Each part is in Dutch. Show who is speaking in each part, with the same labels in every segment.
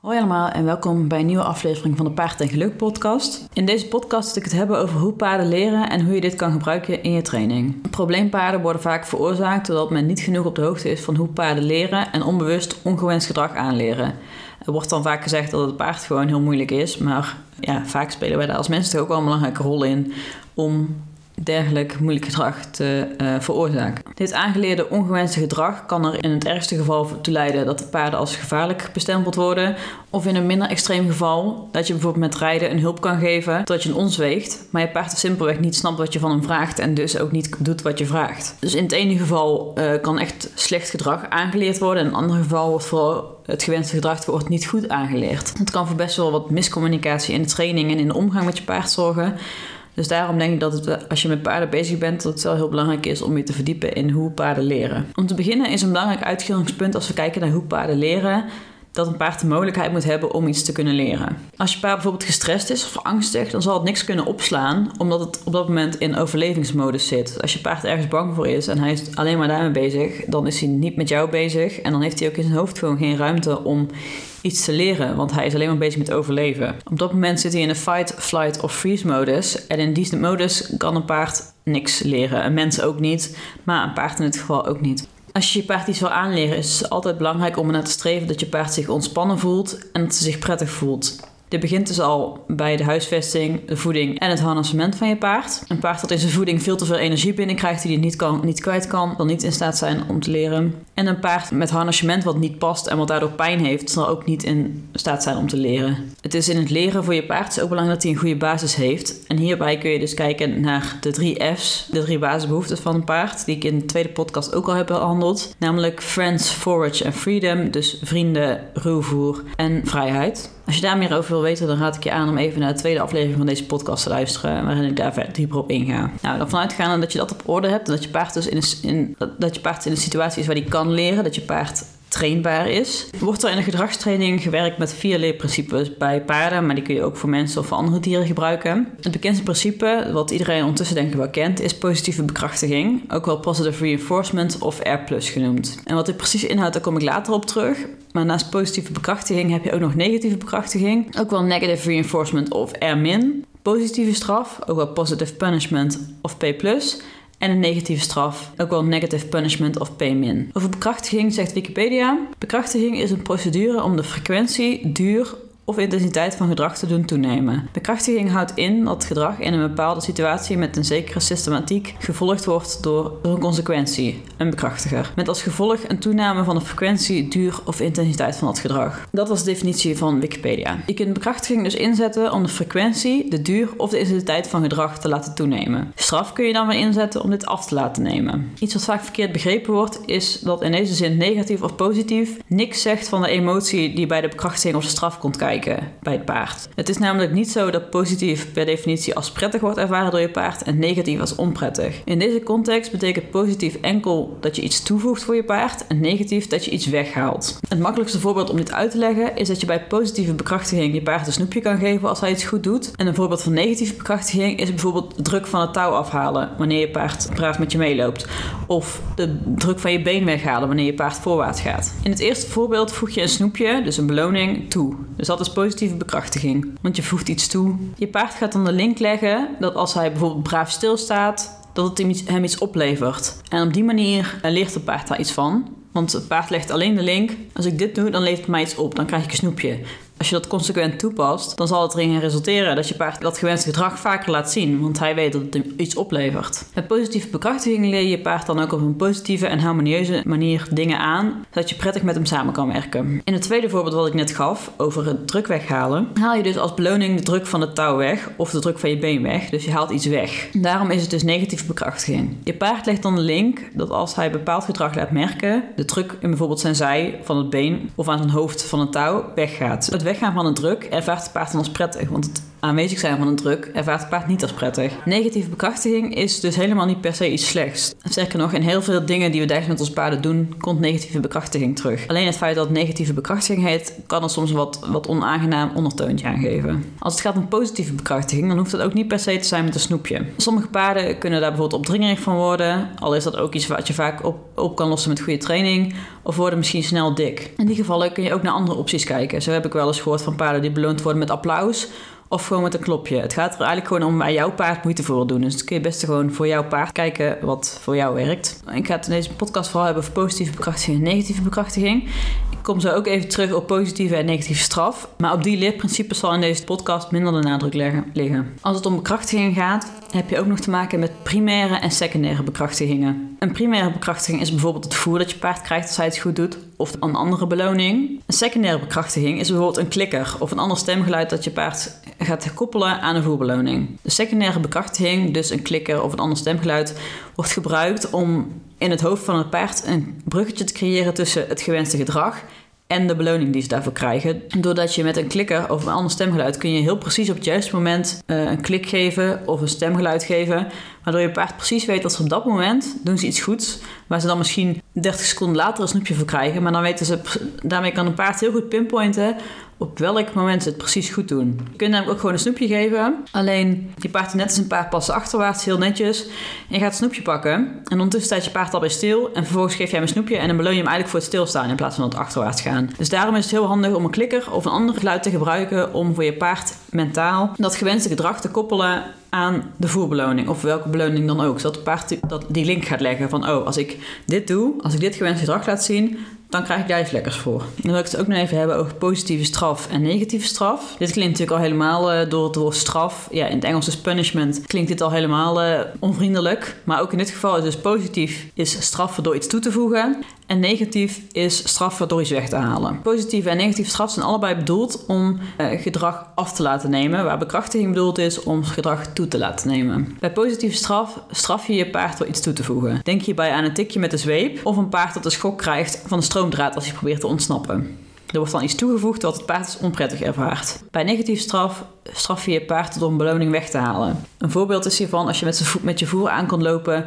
Speaker 1: Hoi allemaal en welkom bij een nieuwe aflevering van de Paard en Geluk podcast. In deze podcast wil ik het hebben over hoe paarden leren en hoe je dit kan gebruiken in je training. Probleempaarden worden vaak veroorzaakt doordat men niet genoeg op de hoogte is van hoe paarden leren en onbewust ongewenst gedrag aanleren. Er wordt dan vaak gezegd dat het paard gewoon heel moeilijk is, maar ja, vaak spelen wij daar als mensen ook wel een belangrijke rol in om dergelijk moeilijk gedrag te uh, veroorzaken. Dit aangeleerde ongewenste gedrag kan er in het ergste geval toe leiden dat de paarden als gevaarlijk bestempeld worden, of in een minder extreem geval dat je bijvoorbeeld met rijden een hulp kan geven dat je een ons weegt, maar je paard simpelweg niet snapt wat je van hem vraagt en dus ook niet doet wat je vraagt. Dus in het ene geval uh, kan echt slecht gedrag aangeleerd worden, in het andere geval wordt vooral het gewenste gedrag wordt niet goed aangeleerd. Het kan voor best wel wat miscommunicatie in de training en in de omgang met je paard zorgen. Dus daarom denk ik dat het, als je met paarden bezig bent, dat het wel heel belangrijk is om je te verdiepen in hoe paarden leren. Om te beginnen is een belangrijk uitgangspunt als we kijken naar hoe paarden leren, dat een paard de mogelijkheid moet hebben om iets te kunnen leren. Als je paard bijvoorbeeld gestrest is of angstig, dan zal het niks kunnen opslaan, omdat het op dat moment in overlevingsmodus zit. Als je paard ergens bang voor is en hij is alleen maar daarmee bezig, dan is hij niet met jou bezig en dan heeft hij ook in zijn hoofd gewoon geen ruimte om iets te leren, want hij is alleen maar bezig met overleven. Op dat moment zit hij in een fight, flight of freeze modus en in die modus kan een paard niks leren. Een mens ook niet, maar een paard in dit geval ook niet. Als je je paard iets wil aanleren, is het altijd belangrijk om ernaar te streven dat je paard zich ontspannen voelt en dat ze zich prettig voelt. Dit begint dus al bij de huisvesting, de voeding en het harnassement van je paard. Een paard dat in zijn voeding veel te veel energie binnenkrijgt die hij niet, kan, niet kwijt kan, zal niet in staat zijn om te leren. En een paard met harnassement wat niet past en wat daardoor pijn heeft, zal ook niet in staat zijn om te leren. Het is in het leren voor je paard ook belangrijk dat hij een goede basis heeft. En hierbij kun je dus kijken naar de drie F's, de drie basisbehoeften van een paard, die ik in de tweede podcast ook al heb behandeld. Namelijk friends, forage en freedom, dus vrienden, ruwvoer en vrijheid. Als je daar meer over wil weten, dan raad ik je aan om even naar de tweede aflevering van deze podcast te luisteren, waarin ik daar verder dieper op inga. Nou, dan vanuitgaande dat je dat op orde hebt dat je paard dus in een, in, dat je paard in een situatie is waar hij kan leren, dat je paard trainbaar is. Wordt er in de gedragstraining gewerkt met vier leerprincipes bij paarden, maar die kun je ook voor mensen of voor andere dieren gebruiken. Het bekendste principe, wat iedereen ondertussen denk ik wel kent, is positieve bekrachtiging, ook wel positive reinforcement of R+ genoemd. En wat dit precies inhoudt, daar kom ik later op terug. Maar naast positieve bekrachtiging heb je ook nog negatieve bekrachtiging, ook wel negative reinforcement of R-. Positieve straf, ook wel positive punishment of P+ en een negatieve straf, ook wel negative punishment of P-min. Over bekrachtiging zegt Wikipedia: Bekrachtiging is een procedure om de frequentie, duur of intensiteit van gedrag te doen toenemen. Bekrachtiging houdt in dat gedrag in een bepaalde situatie met een zekere systematiek gevolgd wordt door, een consequentie, een bekrachtiger. Met als gevolg een toename van de frequentie, duur of intensiteit van dat gedrag. Dat was de definitie van Wikipedia. Je kunt bekrachtiging dus inzetten om de frequentie, de duur of de intensiteit van gedrag te laten toenemen. Straf kun je dan weer inzetten om dit af te laten nemen. Iets wat vaak verkeerd begrepen wordt is dat in deze zin negatief of positief niks zegt van de emotie die bij de bekrachtiging of de straf komt kijken bij het paard. Het is namelijk niet zo dat positief per definitie als prettig wordt ervaren door je paard en negatief als onprettig. In deze context betekent positief enkel dat je iets toevoegt voor je paard en negatief dat je iets weghaalt. Het makkelijkste voorbeeld om dit uit te leggen is dat je bij positieve bekrachtiging je paard een snoepje kan geven als hij iets goed doet. En een voorbeeld van negatieve bekrachtiging is bijvoorbeeld druk van het touw afhalen wanneer je paard braaf met je meeloopt. Of de druk van je been weghalen wanneer je paard voorwaarts gaat. In het eerste voorbeeld voeg je een snoepje, dus een beloning, toe. Dus dat is positieve bekrachtiging. Want je voegt iets toe. Je paard gaat dan de link leggen dat als hij bijvoorbeeld braaf stilstaat, dat het hem iets, hem iets oplevert. En op die manier leert het paard daar iets van. Want het paard legt alleen de link. Als ik dit doe, dan levert het mij iets op. Dan krijg ik een snoepje. Als je dat consequent toepast, dan zal het erin resulteren dat je paard dat gewenste gedrag vaker laat zien, want hij weet dat het hem iets oplevert. Met positieve bekrachtiging leer je paard dan ook op een positieve en harmonieuze manier dingen aan, zodat je prettig met hem samen kan werken. In het tweede voorbeeld wat ik net gaf, over het druk weghalen, haal je dus als beloning de druk van het touw weg of de druk van je been weg, dus je haalt iets weg. Daarom is het dus negatieve bekrachtiging. Je paard legt dan de link dat als hij bepaald gedrag laat merken, de druk in bijvoorbeeld zijn zij van het been of aan zijn hoofd van het touw weggaat weggaan van een druk ervaart het paard dan prettig. Want het aanwezig zijn van een druk ervaart het paard niet als prettig. Negatieve bekrachtiging is dus helemaal niet per se iets slechts. Sterker nog, in heel veel dingen die we dagelijks met ons paarden doen, komt negatieve bekrachtiging terug. Alleen het feit dat het negatieve bekrachtiging heet, kan er soms wat, wat onaangenaam ondertoontje aangeven. Als het gaat om positieve bekrachtiging, dan hoeft het ook niet per se te zijn met een snoepje. Sommige paarden kunnen daar bijvoorbeeld opdringerig van worden, al is dat ook iets wat je vaak op, op kan lossen met goede training, of worden misschien snel dik. In die gevallen kun je ook naar andere opties kijken. Zo heb ik wel eens gehoord van paarden die beloond worden met applaus of gewoon met een klopje. Het gaat er eigenlijk gewoon om waar jouw paard moeite voor doen. Dus kun je best gewoon voor jouw paard kijken wat voor jou werkt. Ik ga het in deze podcast vooral hebben over positieve bekrachtiging en negatieve bekrachtiging. Ik kom zo ook even terug op positieve en negatieve straf. Maar op die leerprincipes zal in deze podcast minder de nadruk liggen. Als het om bekrachtiging gaat, heb je ook nog te maken met primaire en secundaire bekrachtigingen. Een primaire bekrachtiging is bijvoorbeeld het voer dat je paard krijgt als hij het goed doet, of een andere beloning. Een secundaire bekrachtiging is bijvoorbeeld een klikker of een ander stemgeluid dat je paard gaat koppelen aan een voerbeloning. De secundaire bekrachtiging, dus een klikker of een ander stemgeluid, wordt gebruikt om in het hoofd van het paard een bruggetje te creëren tussen het gewenste gedrag en de beloning die ze daarvoor krijgen. Doordat je met een klikker of een ander stemgeluid kun je heel precies op het juiste moment uh, een klik geven of een stemgeluid geven. Waardoor je paard precies weet dat ze op dat moment doen ze iets goeds. Waar ze dan misschien 30 seconden later een snoepje voor krijgen. Maar dan weten ze, daarmee kan een paard heel goed pinpointen op welk moment ze het precies goed doen. Je kunt namelijk ook gewoon een snoepje geven. Alleen je paard net als een paar passen achterwaarts, heel netjes. En je gaat het snoepje pakken. En ondertussen staat je paard al bij stil. En vervolgens geef jij hem een snoepje. En dan beloon je hem eigenlijk voor het stilstaan in plaats van het achterwaarts gaan. Dus daarom is het heel handig om een klikker of een ander geluid te gebruiken. Om voor je paard mentaal dat gewenste gedrag te koppelen aan de voerbeloning. Of welke beloning dan ook. Zodat het paard dat die link gaat leggen van... oh, als ik dit doe, als ik dit gewenste gedrag laat zien dan krijg ik daar iets lekkers voor. Dan wil ik het ook nog even hebben over positieve straf en negatieve straf. Dit klinkt natuurlijk al helemaal uh, door het woord straf. Ja, in het Engels is punishment. Klinkt dit al helemaal uh, onvriendelijk. Maar ook in dit geval is dus positief is straffen door iets toe te voegen. En negatief is straffen door iets weg te halen. Positieve en negatieve straf zijn allebei bedoeld om uh, gedrag af te laten nemen, waar bekrachtiging bedoeld is om gedrag toe te laten nemen. Bij positieve straf straf je je paard door iets toe te voegen. Denk hierbij aan een tikje met de zweep of een paard dat een schok krijgt van de als hij probeert te ontsnappen. Er wordt dan iets toegevoegd wat het paard onprettig ervaart. Bij negatieve straf straf je je paard door een beloning weg te halen. Een voorbeeld is hiervan als je met, met je voer aan kan lopen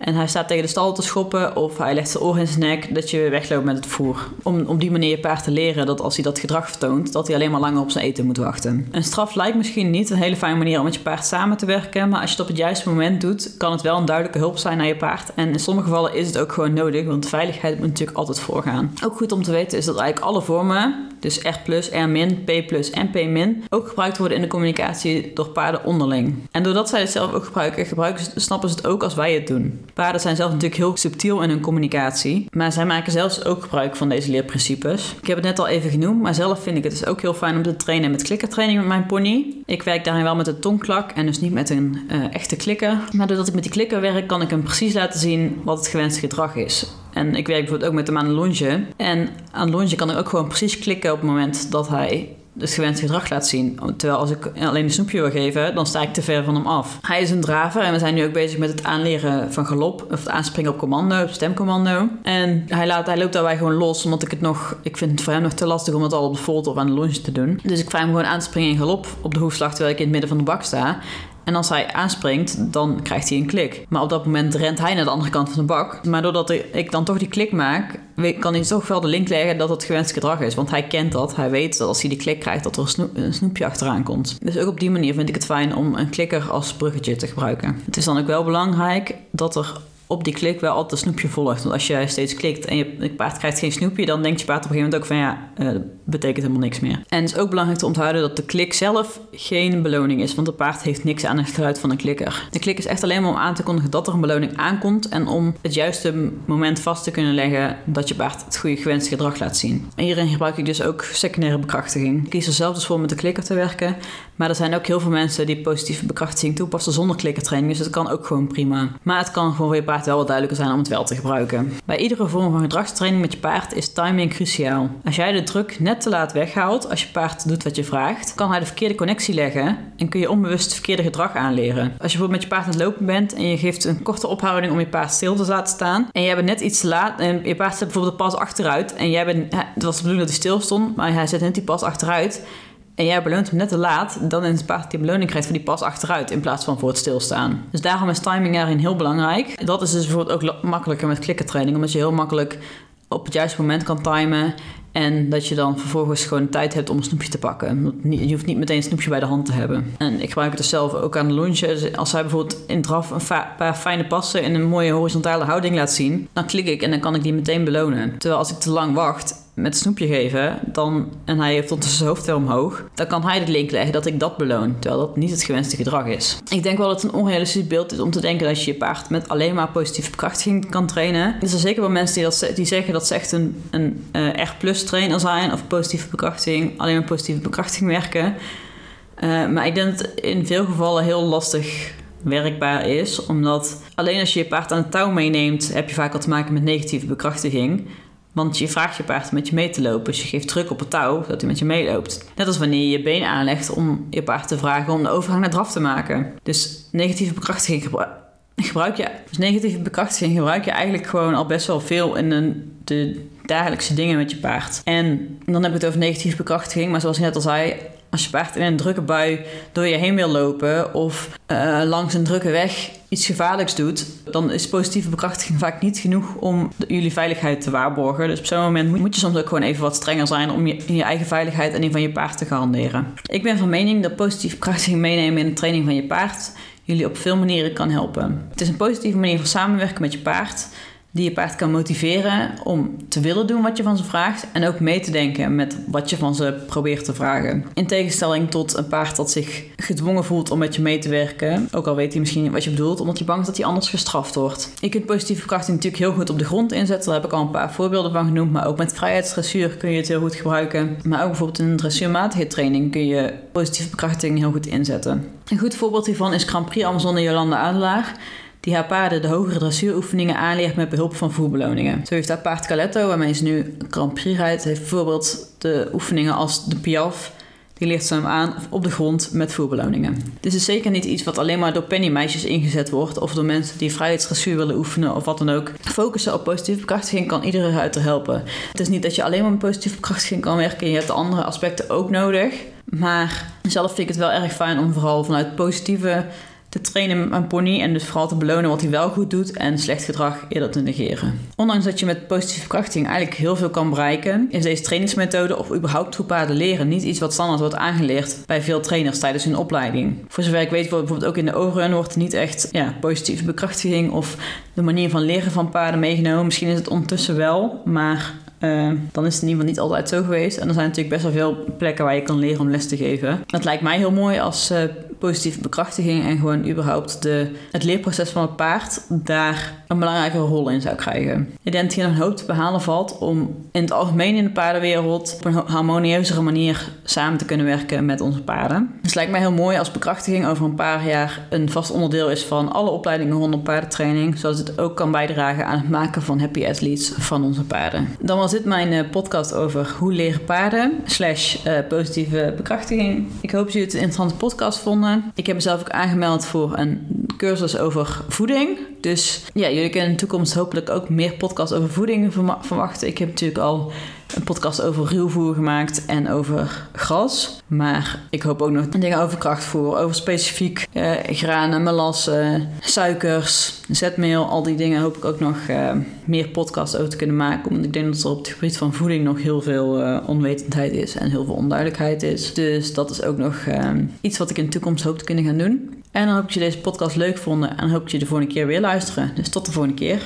Speaker 1: en hij staat tegen de stal te schoppen of hij legt zijn oor in zijn nek dat je wegloopt met het voer. Om op die manier je paard te leren dat als hij dat gedrag vertoont, dat hij alleen maar langer op zijn eten moet wachten. Een straf lijkt misschien niet een hele fijne manier om met je paard samen te werken, maar als je het op het juiste moment doet, kan het wel een duidelijke hulp zijn naar je paard. En in sommige gevallen is het ook gewoon nodig, want veiligheid moet natuurlijk altijd voorgaan. Ook goed om te weten is dat eigenlijk alle vormen, dus R+, R-, P+, en P-, ook gebruikt worden in de communicatie door paarden onderling. En doordat zij het zelf ook gebruiken, gebruiken snappen ze het ook als wij het doen. Paarden zijn zelf natuurlijk heel subtiel in hun communicatie, maar zij maken zelfs ook gebruik van deze leerprincipes. Ik heb het net al even genoemd, maar zelf vind ik het dus ook heel fijn om te trainen met klikkertraining met mijn pony. Ik werk daarin wel met een tongklak en dus niet met een uh, echte klikker. Maar doordat ik met die klikker werk, kan ik hem precies laten zien wat het gewenste gedrag is. En ik werk bijvoorbeeld ook met hem aan een longe. En aan longe kan ik ook gewoon precies klikken op het moment dat hij het gewenste gedrag laat zien. Terwijl als ik alleen een snoepje wil geven, dan sta ik te ver van hem af. Hij is een draver en we zijn nu ook bezig met het aanleren van galop. Of het aanspringen op commando, op stemcommando. En hij, laat, hij loopt daarbij gewoon los, omdat ik het nog... Ik vind het voor hem nog te lastig om het al op de volte of aan de longe te doen. Dus ik vraag hem gewoon aan te springen in galop op de hoefslag, terwijl ik in het midden van de bak sta. En als hij aanspringt, dan krijgt hij een klik. Maar op dat moment rent hij naar de andere kant van de bak. Maar doordat ik dan toch die klik maak, kan hij toch wel de link leggen dat het gewenst gedrag is. Want hij kent dat. Hij weet dat als hij die klik krijgt, dat er een, snoepje achteraan komt. Dus ook op die manier vind ik het fijn om een klikker als bruggetje te gebruiken. Het is dan ook wel belangrijk dat er op die klik wel altijd een snoepje volgt. Want als je steeds klikt en je, paard krijgt geen snoepje, dan denkt je paard op een gegeven moment ook van ja, uh, betekent helemaal niks meer. En het is ook belangrijk te onthouden dat de klik zelf geen beloning is, want het paard heeft niks aan het geluid van een klikker. De klik is echt alleen maar om aan te kondigen dat er een beloning aankomt en om het juiste moment vast te kunnen leggen dat je paard het goede gewenste gedrag laat zien. En hierin gebruik ik dus ook secundaire bekrachtiging. Ik kies er zelf dus voor met de klikker te werken, maar er zijn ook heel veel mensen die positieve bekrachtiging toepassen zonder klikkertraining, dus dat kan ook gewoon prima. Maar het kan gewoon voor je wel wat duidelijker zijn om het wel te gebruiken. Bij iedere vorm van gedragstraining met je paard is timing cruciaal. Als jij de druk net te laat weghaalt als je paard doet wat je vraagt, kan hij de verkeerde connectie leggen en kun je onbewust verkeerde gedrag aanleren. Als je bijvoorbeeld met je paard aan het lopen bent en je geeft een korte ophouding om je paard stil te laten staan en jij bent net iets te laat en je paard zet bijvoorbeeld de pas achteruit en jij bent, het was de bedoeling dat hij stil stond, maar hij zet net die pas achteruit en jij beloont hem net te laat, dan is het die beloning krijgt voor die pas achteruit in plaats van voor het stilstaan. Dus daarom is timing daarin heel belangrijk. Dat is dus bijvoorbeeld ook makkelijker met klikkertraining, omdat je heel makkelijk op het juiste moment kan timen. En dat je dan vervolgens gewoon tijd hebt om een snoepje te pakken. Je hoeft niet meteen een snoepje bij de hand te hebben. En ik gebruik het dus zelf ook aan de lunchen. Dus als hij bijvoorbeeld in draf een paar fijne passen in een mooie horizontale houding laat zien, dan klik ik en dan kan ik die meteen belonen. Terwijl als ik te lang wacht, met een snoepje geven dan, en hij heeft ondertussen zijn hoofd weer omhoog, dan kan hij de link leggen dat ik dat beloon, terwijl dat niet het gewenste gedrag is. Ik denk wel dat het een onrealistisch beeld is om te denken dat je je paard met alleen maar positieve bekrachtiging kan trainen. Er zijn zeker wel mensen die, dat, die zeggen dat ze echt een, een uh, R-plus trainer zijn of positieve bekrachtiging, alleen maar positieve bekrachtiging werken. Uh, maar ik denk dat het in veel gevallen heel lastig werkbaar is, omdat alleen als je je paard aan het touw meeneemt, heb je vaak al te maken met negatieve bekrachtiging. Want je vraagt je paard om met je mee te lopen. Dus je geeft druk op het touw, zodat hij met je meeloopt. Net als wanneer je je been aanlegt om je paard te vragen om de overgang naar draf te maken. Dus negatieve bekrachtiging gebruik je, dus negatieve bekrachtiging gebruik je eigenlijk gewoon al best wel veel in een, de dagelijkse dingen met je paard. En dan heb ik het over negatieve bekrachtiging, maar zoals ik net al zei, als je paard in een drukke bui door je heen wil lopen of uh, langs een drukke weg iets gevaarlijks doet, dan is positieve bekrachtiging vaak niet genoeg om jullie veiligheid te waarborgen. Dus op zo'n moment moet je soms ook gewoon even wat strenger zijn om je, je eigen veiligheid en die van je paard te garanderen. Ik ben van mening dat positieve bekrachtiging meenemen in de training van je paard jullie op veel manieren kan helpen. Het is een positieve manier van samenwerken met je paard die je paard kan motiveren om te willen doen wat je van ze vraagt en ook mee te denken met wat je van ze probeert te vragen. In tegenstelling tot een paard dat zich gedwongen voelt om met je mee te werken, ook al weet hij misschien wat je bedoelt, omdat hij bang is dat hij anders gestraft wordt. Je kunt positieve verkrachting natuurlijk heel goed op de grond inzetten, daar heb ik al een paar voorbeelden van genoemd, maar ook met vrijheidsdressuur kun je het heel goed gebruiken. Maar ook bijvoorbeeld in een dressuurmatige training kun je positieve verkrachting heel goed inzetten. Een goed voorbeeld hiervan is Grand Prix Jolanda Adelaar die haar paarden de hogere dressuuroefeningen aanleert met behulp van voerbeloningen. Zo heeft haar paard Caletto, waarmee ze nu Grand Prix rijdt, heeft bijvoorbeeld de oefeningen als de Piaf. Die leert ze hem aan op de grond met voerbeloningen. Dit is zeker niet iets wat alleen maar door pennymeisjes ingezet wordt of door mensen die vrijheidsdressuur willen oefenen of wat dan ook. Focussen op positieve bekrachtiging kan iedere ruiter helpen. Het is niet dat je alleen maar met positieve bekrachtiging kan werken, je hebt de andere aspecten ook nodig. Maar zelf vind ik het wel erg fijn om vooral vanuit positieve te trainen mijn pony en dus vooral te belonen wat hij wel goed doet en slecht gedrag eerder te negeren. Ondanks dat je met positieve verkrachting eigenlijk heel veel kan bereiken, is deze trainingsmethode of überhaupt hoe paarden leren niet iets wat standaard wordt aangeleerd bij veel trainers tijdens hun opleiding. Voor zover ik weet bijvoorbeeld ook in de overrun wordt niet echt ja, positieve bekrachtiging of de manier van leren van paarden meegenomen. Misschien is het ondertussen wel, maar uh, dan is het in ieder geval niet altijd zo geweest. En er zijn natuurlijk best wel veel plekken waar je kan leren om les te geven. Dat lijkt mij heel mooi als uh, positieve bekrachtiging en gewoon überhaupt de, het leerproces van het paard daar een belangrijke rol in zou krijgen. Ik denk dat hier een hoop te behalen valt om in het algemeen in de paardenwereld op een harmonieuzere manier samen te kunnen werken met onze paarden. Dus het lijkt mij heel mooi als bekrachtiging over een paar jaar een vast onderdeel is van alle opleidingen rondom paardentraining, zodat het ook kan bijdragen aan het maken van happy athletes van onze paarden. Dan was dit mijn eh, podcast over hoe leren paarden slash uh, positieve bekrachtiging. Ik hoop dat jullie het een interessante podcast vonden. Ik heb mezelf ook aangemeld voor een cursus over voeding. Dus ja, jullie kunnen in de toekomst hopelijk ook meer podcasts over voeding verwachten. Ik heb natuurlijk al een podcast over ruwvoer gemaakt en over gras. Maar ik hoop ook nog dingen over krachtvoer, over specifiek eh, granen, melassen, suikers, zetmeel. Al die dingen hoop ik ook nog eh, meer podcasts over te kunnen maken. Omdat ik denk dat er op het gebied van voeding nog heel veel uh, onwetendheid is en heel veel onduidelijkheid is. Dus dat is ook nog eh, iets wat ik in de toekomst hoop te kunnen gaan doen. En dan hoop ik dat je deze podcast leuk vonden en hoop ik je de volgende keer weer luisteren. Dus tot de volgende keer.